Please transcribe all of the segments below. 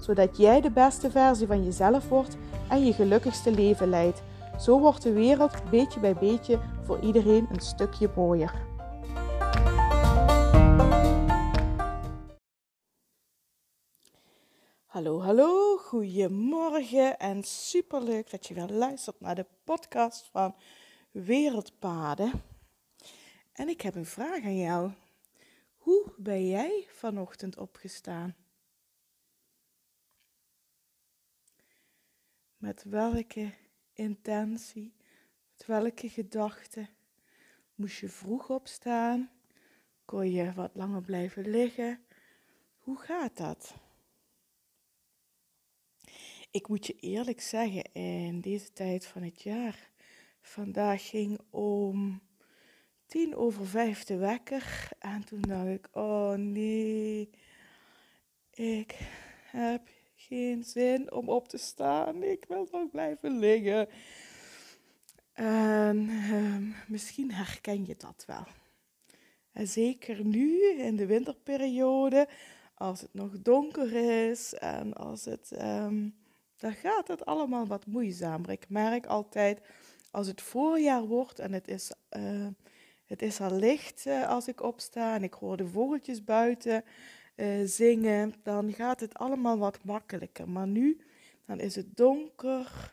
zodat jij de beste versie van jezelf wordt en je gelukkigste leven leidt. Zo wordt de wereld beetje bij beetje voor iedereen een stukje mooier. Hallo, hallo, goedemorgen en superleuk dat je weer luistert naar de podcast van Wereldpaden. En ik heb een vraag aan jou. Hoe ben jij vanochtend opgestaan? Met welke intentie, met welke gedachten moest je vroeg opstaan? Kon je wat langer blijven liggen? Hoe gaat dat? Ik moet je eerlijk zeggen, in deze tijd van het jaar, vandaag ging om tien over vijf de wekker. En toen dacht ik, oh nee, ik heb geen zin om op te staan. Ik wil nog blijven liggen. En ehm, misschien herken je dat wel. En zeker nu in de winterperiode, als het nog donker is en als het, um, dan gaat het allemaal wat moeizamer. Ik merk altijd als het voorjaar wordt en het is, uh, het is al licht uh, als ik opsta en ik hoor de vogeltjes buiten uh, zingen, dan gaat het allemaal wat makkelijker. Maar nu, dan is het donker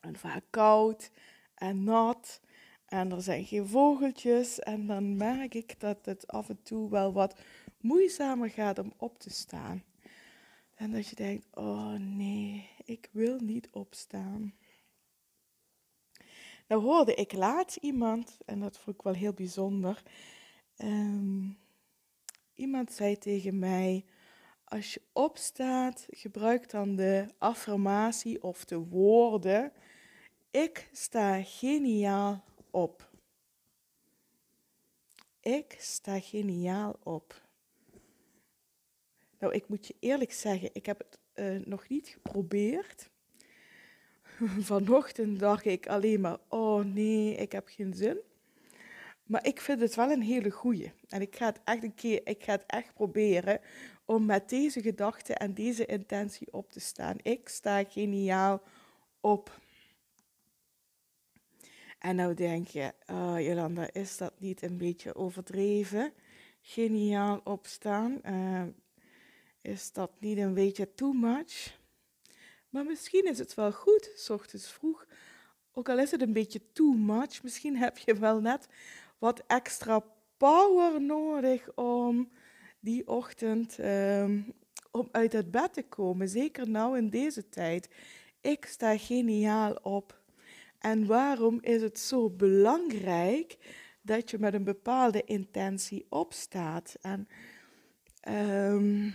en vaak koud en nat en er zijn geen vogeltjes en dan merk ik dat het af en toe wel wat moeizamer gaat om op te staan. En dat je denkt, oh nee, ik wil niet opstaan. Nou hoorde ik laatst iemand, en dat vond ik wel heel bijzonder. Um, iemand zei tegen mij: Als je opstaat, gebruik dan de affirmatie of de woorden: Ik sta geniaal op. Ik sta geniaal op. Nou, ik moet je eerlijk zeggen, ik heb het uh, nog niet geprobeerd. Vanochtend dacht ik alleen maar: Oh nee, ik heb geen zin. Maar ik vind het wel een hele goeie. En ik ga het echt een keer, ik ga het echt proberen om met deze gedachte en deze intentie op te staan. Ik sta geniaal op. En nou denk je, oh Jolanda, is dat niet een beetje overdreven? Geniaal opstaan. Uh, is dat niet een beetje too much? Maar misschien is het wel goed, s ochtends vroeg. Ook al is het een beetje too much, misschien heb je wel net wat extra power nodig om die ochtend um, om uit het bed te komen. Zeker nou in deze tijd. Ik sta geniaal op. En waarom is het zo belangrijk dat je met een bepaalde intentie opstaat? En um,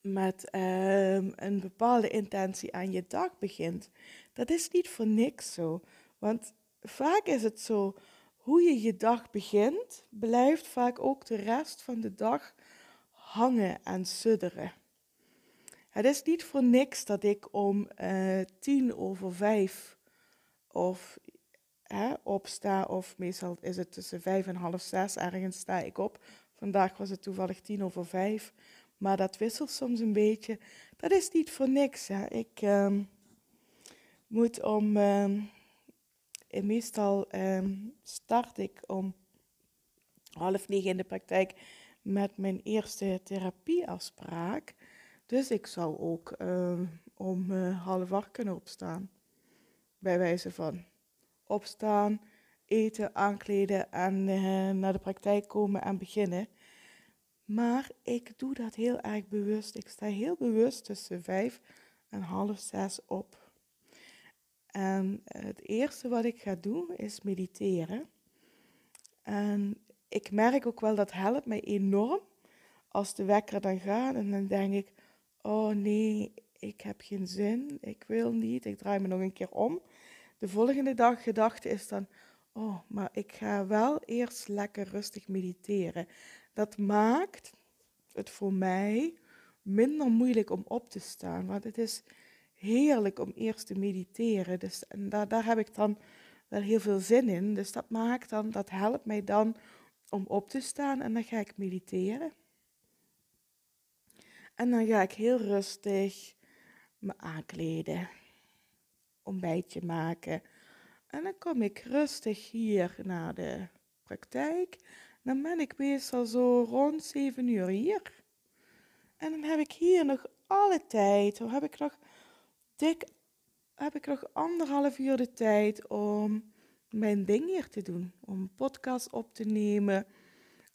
met um, een bepaalde intentie aan je dag begint. Dat is niet voor niks zo. Want vaak is het zo, hoe je je dag begint, blijft vaak ook de rest van de dag hangen en sudderen. Het is niet voor niks dat ik om uh, tien over vijf of hè, opsta, of meestal is het tussen vijf en half zes, ergens sta ik op. Vandaag was het toevallig tien over vijf, maar dat wisselt soms een beetje. Dat is niet voor niks. Hè. Ik uh, moet om uh, meestal um, start ik om half negen in de praktijk met mijn eerste therapieafspraak. Dus ik zou ook uh, om uh, half acht kunnen opstaan. Bij wijze van opstaan, eten, aankleden en uh, naar de praktijk komen en beginnen. Maar ik doe dat heel erg bewust. Ik sta heel bewust tussen vijf en half zes op. En het eerste wat ik ga doen is mediteren. En ik merk ook wel dat helpt mij enorm als de wekker dan gaat en dan denk ik, oh nee, ik heb geen zin, ik wil niet, ik draai me nog een keer om. De volgende dag gedachte is dan, oh, maar ik ga wel eerst lekker rustig mediteren. Dat maakt het voor mij minder moeilijk om op te staan, want het is heerlijk om eerst te mediteren. Dus en daar, daar heb ik dan wel heel veel zin in. Dus dat maakt dan, dat helpt mij dan om op te staan en dan ga ik mediteren. En dan ga ik heel rustig me aankleden, ontbijtje maken. En dan kom ik rustig hier naar de praktijk. Dan ben ik meestal zo rond 7 uur hier. En dan heb ik hier nog alle tijd. Dan heb ik nog dik, heb ik nog anderhalf uur de tijd om mijn ding hier te doen. Om een podcast op te nemen,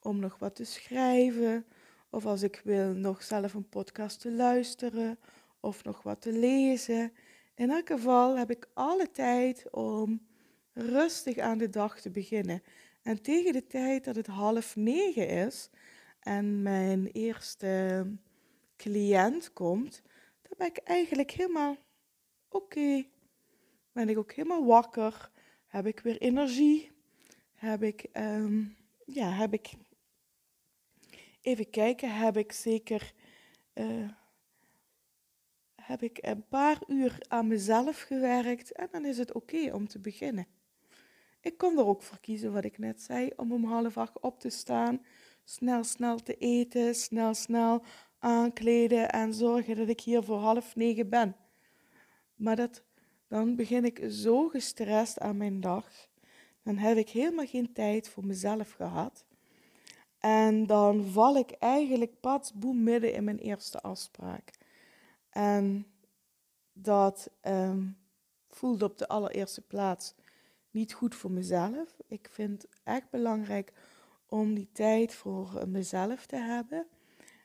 om nog wat te schrijven. Of als ik wil, nog zelf een podcast te luisteren of nog wat te lezen. In elk geval heb ik alle tijd om rustig aan de dag te beginnen. En tegen de tijd dat het half negen is en mijn eerste cliënt komt, dan ben ik eigenlijk helemaal oké. Ben ik ook helemaal wakker? Heb ik weer energie? Heb ik, ehm, ja, heb ik, even kijken, heb ik zeker, uh, heb ik een paar uur aan mezelf gewerkt en dan is het oké om te beginnen. Ik kon er ook voor kiezen, wat ik net zei, om om half acht op te staan, snel, snel te eten, snel, snel aankleden en zorgen dat ik hier voor half negen ben. Maar dat, dan begin ik zo gestrest aan mijn dag. Dan heb ik helemaal geen tijd voor mezelf gehad. En dan val ik eigenlijk pas boem midden in mijn eerste afspraak. En dat um, voelde op de allereerste plaats niet goed voor mezelf. Ik vind het echt belangrijk om die tijd voor mezelf te hebben.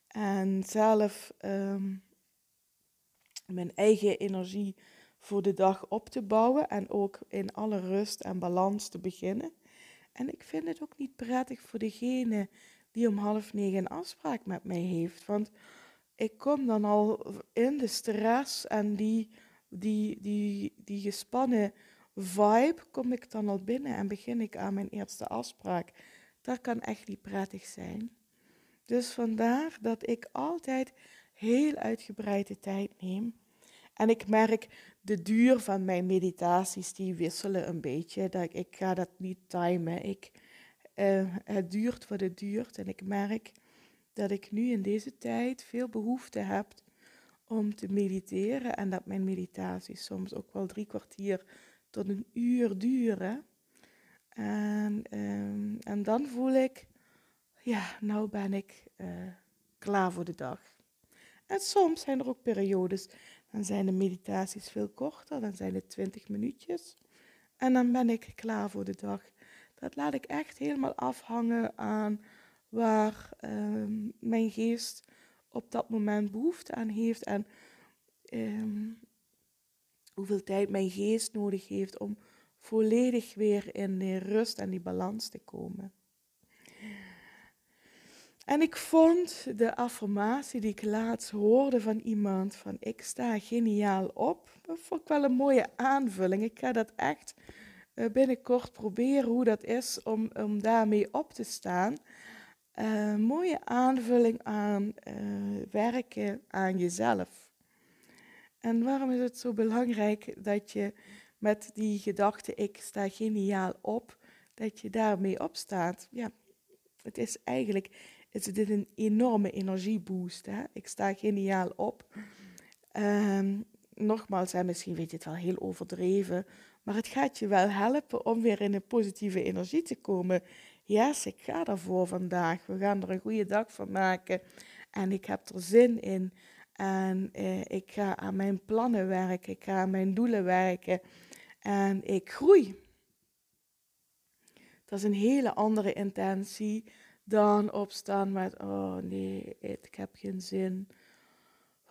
En zelf um, mijn eigen energie voor de dag op te bouwen en ook in alle rust en balans te beginnen. En ik vind het ook niet prettig voor degene die om half negen een afspraak met mij heeft. Want ik kom dan al in de stress en die, die, die, die gespannen vibe, kom ik dan al binnen en begin ik aan mijn eerste afspraak. Dat kan echt niet prettig zijn. Dus vandaar dat ik altijd heel uitgebreide tijd neem. En ik merk de duur van mijn meditaties, die wisselen een beetje. Dat ik, ga dat niet timen. Ik, uh, het duurt wat het duurt. En ik merk dat ik nu in deze tijd veel behoefte heb om te mediteren. En dat mijn meditaties soms ook wel drie kwartier tot een uur duren. En, um, en dan voel ik, ja, nou ben ik uh, klaar voor de dag. En soms zijn er ook periodes, dan zijn de meditaties veel korter, dan zijn het 20 minuutjes. En dan ben ik klaar voor de dag. Dat laat ik echt helemaal afhangen aan waar um, mijn geest op dat moment behoefte aan heeft en um, hoeveel tijd mijn geest nodig heeft om volledig weer in de rust en die balans te komen. En ik vond de affirmatie die ik laatst hoorde van iemand van ik sta geniaal op, dat vond ik wel een mooie aanvulling. Ik ga dat echt uh, binnenkort proberen hoe dat is om, om daarmee op te staan. Uh, mooie aanvulling aan uh, werken aan jezelf. En waarom is het zo belangrijk dat je met die gedachte ik sta geniaal op, dat je daarmee opstaat? Ja, het is eigenlijk is dit een enorme energieboost. Hè? Ik sta geniaal op. Um, nogmaals, hè, misschien weet je het wel heel overdreven, maar het gaat je wel helpen om weer in een positieve energie te komen. Yes, ik ga ervoor vandaag. We gaan er een goede dag van maken. En ik heb er zin in. En eh, ik ga aan mijn plannen werken. Ik ga aan mijn doelen werken. En ik groei. Dat is een hele andere intentie dan opstaan met, oh nee, ik heb geen zin.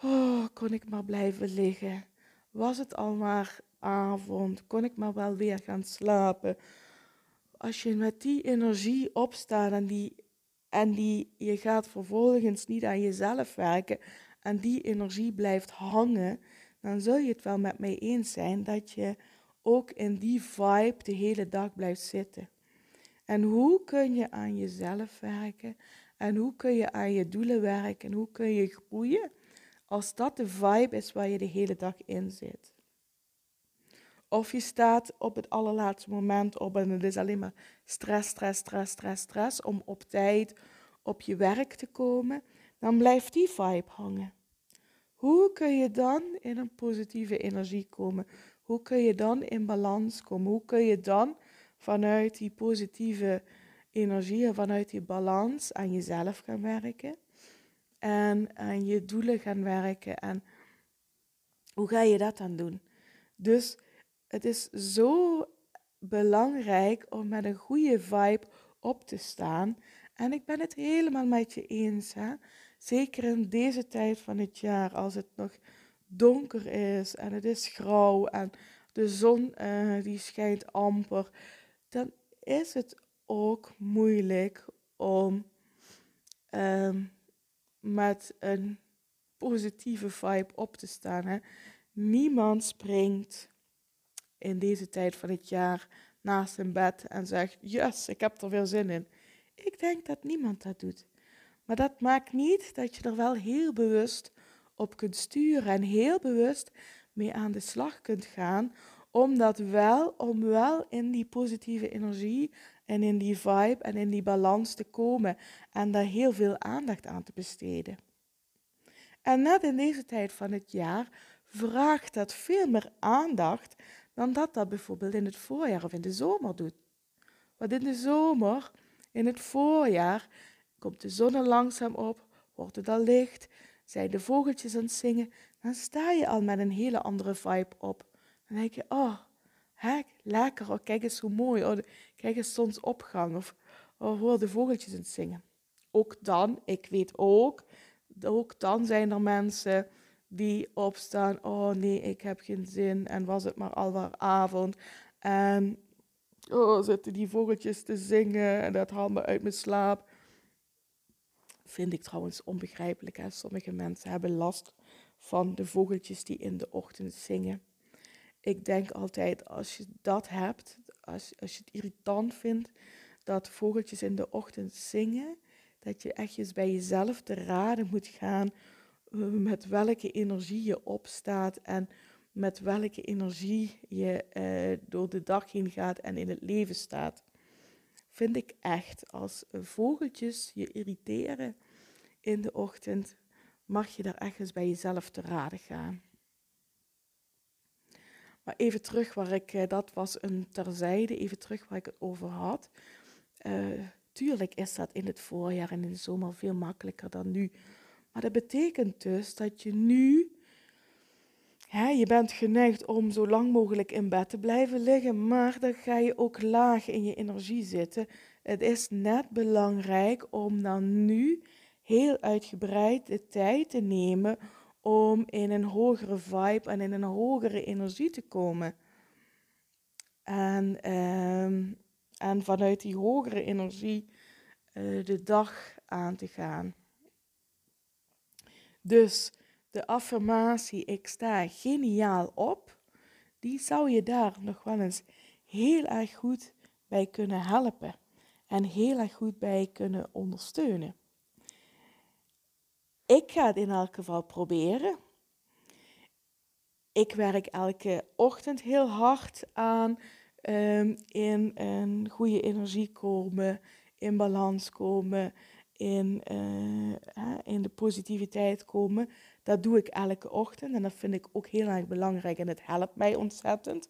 Oh, kon ik maar blijven liggen. Was het al maar avond, kon ik maar wel weer gaan slapen. Als je met die energie opstaat en, die, en die, je gaat vervolgens niet aan jezelf werken en die energie blijft hangen, dan zul je het wel met mij eens zijn dat je ook in die vibe de hele dag blijft zitten. En hoe kun je aan jezelf werken? En hoe kun je aan je doelen werken? En hoe kun je groeien? Als dat de vibe is waar je de hele dag in zit. Of je staat op het allerlaatste moment op en het is alleen maar stress, stress, stress, stress, stress om op tijd op je werk te komen, dan blijft die vibe hangen. Hoe kun je dan in een positieve energie komen? Hoe kun je dan in balans komen? Hoe kun je dan vanuit die positieve energie en vanuit die balans aan jezelf gaan werken? En aan je doelen gaan werken. En hoe ga je dat dan doen? Dus het is zo belangrijk om met een goede vibe op te staan. En ik ben het helemaal met je eens. Hè? Zeker in deze tijd van het jaar, als het nog donker is en het is grauw en de zon uh, die schijnt amper, dan is het ook moeilijk om um, met een positieve vibe op te staan. Hè? Niemand springt in deze tijd van het jaar naast een bed en zegt: Yes, ik heb er weer zin in. Ik denk dat niemand dat doet. Maar dat maakt niet dat je er wel heel bewust op kunt sturen en heel bewust mee aan de slag kunt gaan, om dat wel, om wel in die positieve energie en in die vibe en in die balans te komen en daar heel veel aandacht aan te besteden. En net in deze tijd van het jaar vraagt dat veel meer aandacht dan dat dat bijvoorbeeld in het voorjaar of in de zomer doet. Want in de zomer, in het voorjaar, komt de zon langzaam op, wordt het al licht, zijn de vogeltjes aan het zingen, dan sta je al met een hele andere vibe op. Dan denk je, oh, hè, lekker, oh, kijk eens hoe mooi, oh, kijk eens zonsopgang, of oh, hoor de vogeltjes aan het zingen. Ook dan, ik weet ook, ook dan zijn er mensen die opstaan, oh nee, ik heb geen zin, en was het maar alweer avond, en oh, zitten die vogeltjes te zingen, en dat haalt me uit mijn slaap vind ik trouwens onbegrijpelijk. Hè? Sommige mensen hebben last van de vogeltjes die in de ochtend zingen. Ik denk altijd, als je dat hebt, als, als je het irritant vindt dat vogeltjes in de ochtend zingen, dat je echt eens bij jezelf te raden moet gaan eh, met welke energie je opstaat en met welke energie je uh, door de dag heen gaat en in het leven staat. Vind ik echt, als vogeltjes je irriteren, in de ochtend, mag je daar ergens bij jezelf te raden gaan. Maar even terug waar ik, eh, dat was een terzijde, even terug waar ik het over had. Uh, tuurlijk is dat in het voorjaar en in de zomer veel makkelijker dan nu. Maar dat betekent dus dat je nu, hè, je bent geneigd om zo lang mogelijk in bed te blijven liggen, maar dan ga je ook laag in je energie zitten. Het is net belangrijk om dan nu heel uitgebreid de tijd te nemen om in een hogere vibe en in een hogere energie te komen. En, ehm, en vanuit die hogere energie uh, de dag aan te gaan. Dus de affirmatie ik sta geniaal op, die zou je daar nog wel eens heel erg goed bij kunnen helpen en heel erg goed bij kunnen ondersteunen. Ik ga het in elk geval proberen. Ik werk elke ochtend heel hard aan um, in een goede energie komen, in balans komen, in, uh, in de positiviteit komen. Dat doe ik elke ochtend en dat vind ik ook heel erg belangrijk en het helpt mij ontzettend.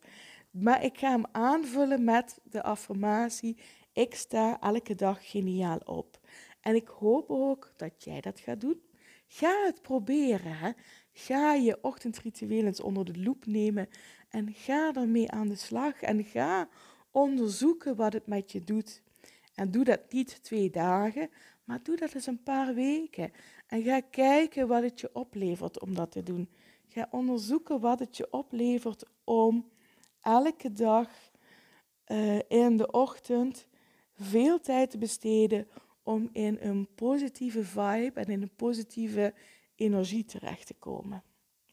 Maar ik ga hem aanvullen met de affirmatie: ik sta elke dag geniaal op. En ik hoop ook dat jij dat gaat doen. Ga het proberen. Ga je ochtendritueel eens onder de loep nemen en ga ermee aan de slag en ga onderzoeken wat het met je doet. En doe dat niet twee dagen, maar doe dat eens een paar weken. En ga kijken wat het je oplevert om dat te doen. Ga onderzoeken wat het je oplevert om elke dag uh, in de ochtend veel tijd te besteden om in een positieve vibe en in een positieve energie terecht te komen.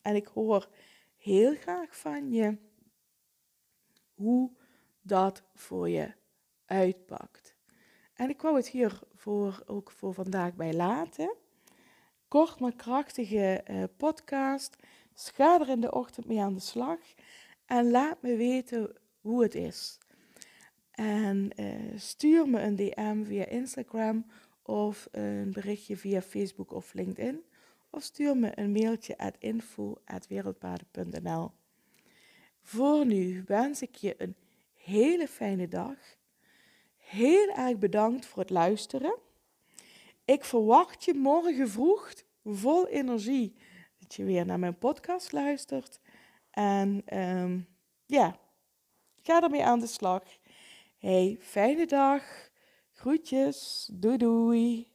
En ik hoor heel graag van je hoe dat voor je uitpakt. En ik wou het hier voor, ook voor vandaag bij laten. Kort maar krachtige uh, podcast. Ga er in de ochtend mee aan de slag. En laat me weten hoe het is. En uh, stuur me een DM via Instagram of een berichtje via Facebook of LinkedIn. Of stuur me een mailtje at info.wereldpaden.nl Voor nu wens ik je een hele fijne dag. Heel erg bedankt voor het luisteren. Ik verwacht je morgen vroeg vol energie dat je weer naar mijn podcast luistert. En um, ja, ga ermee aan de slag. Hey, fijne dag. Groetjes. Doei doei.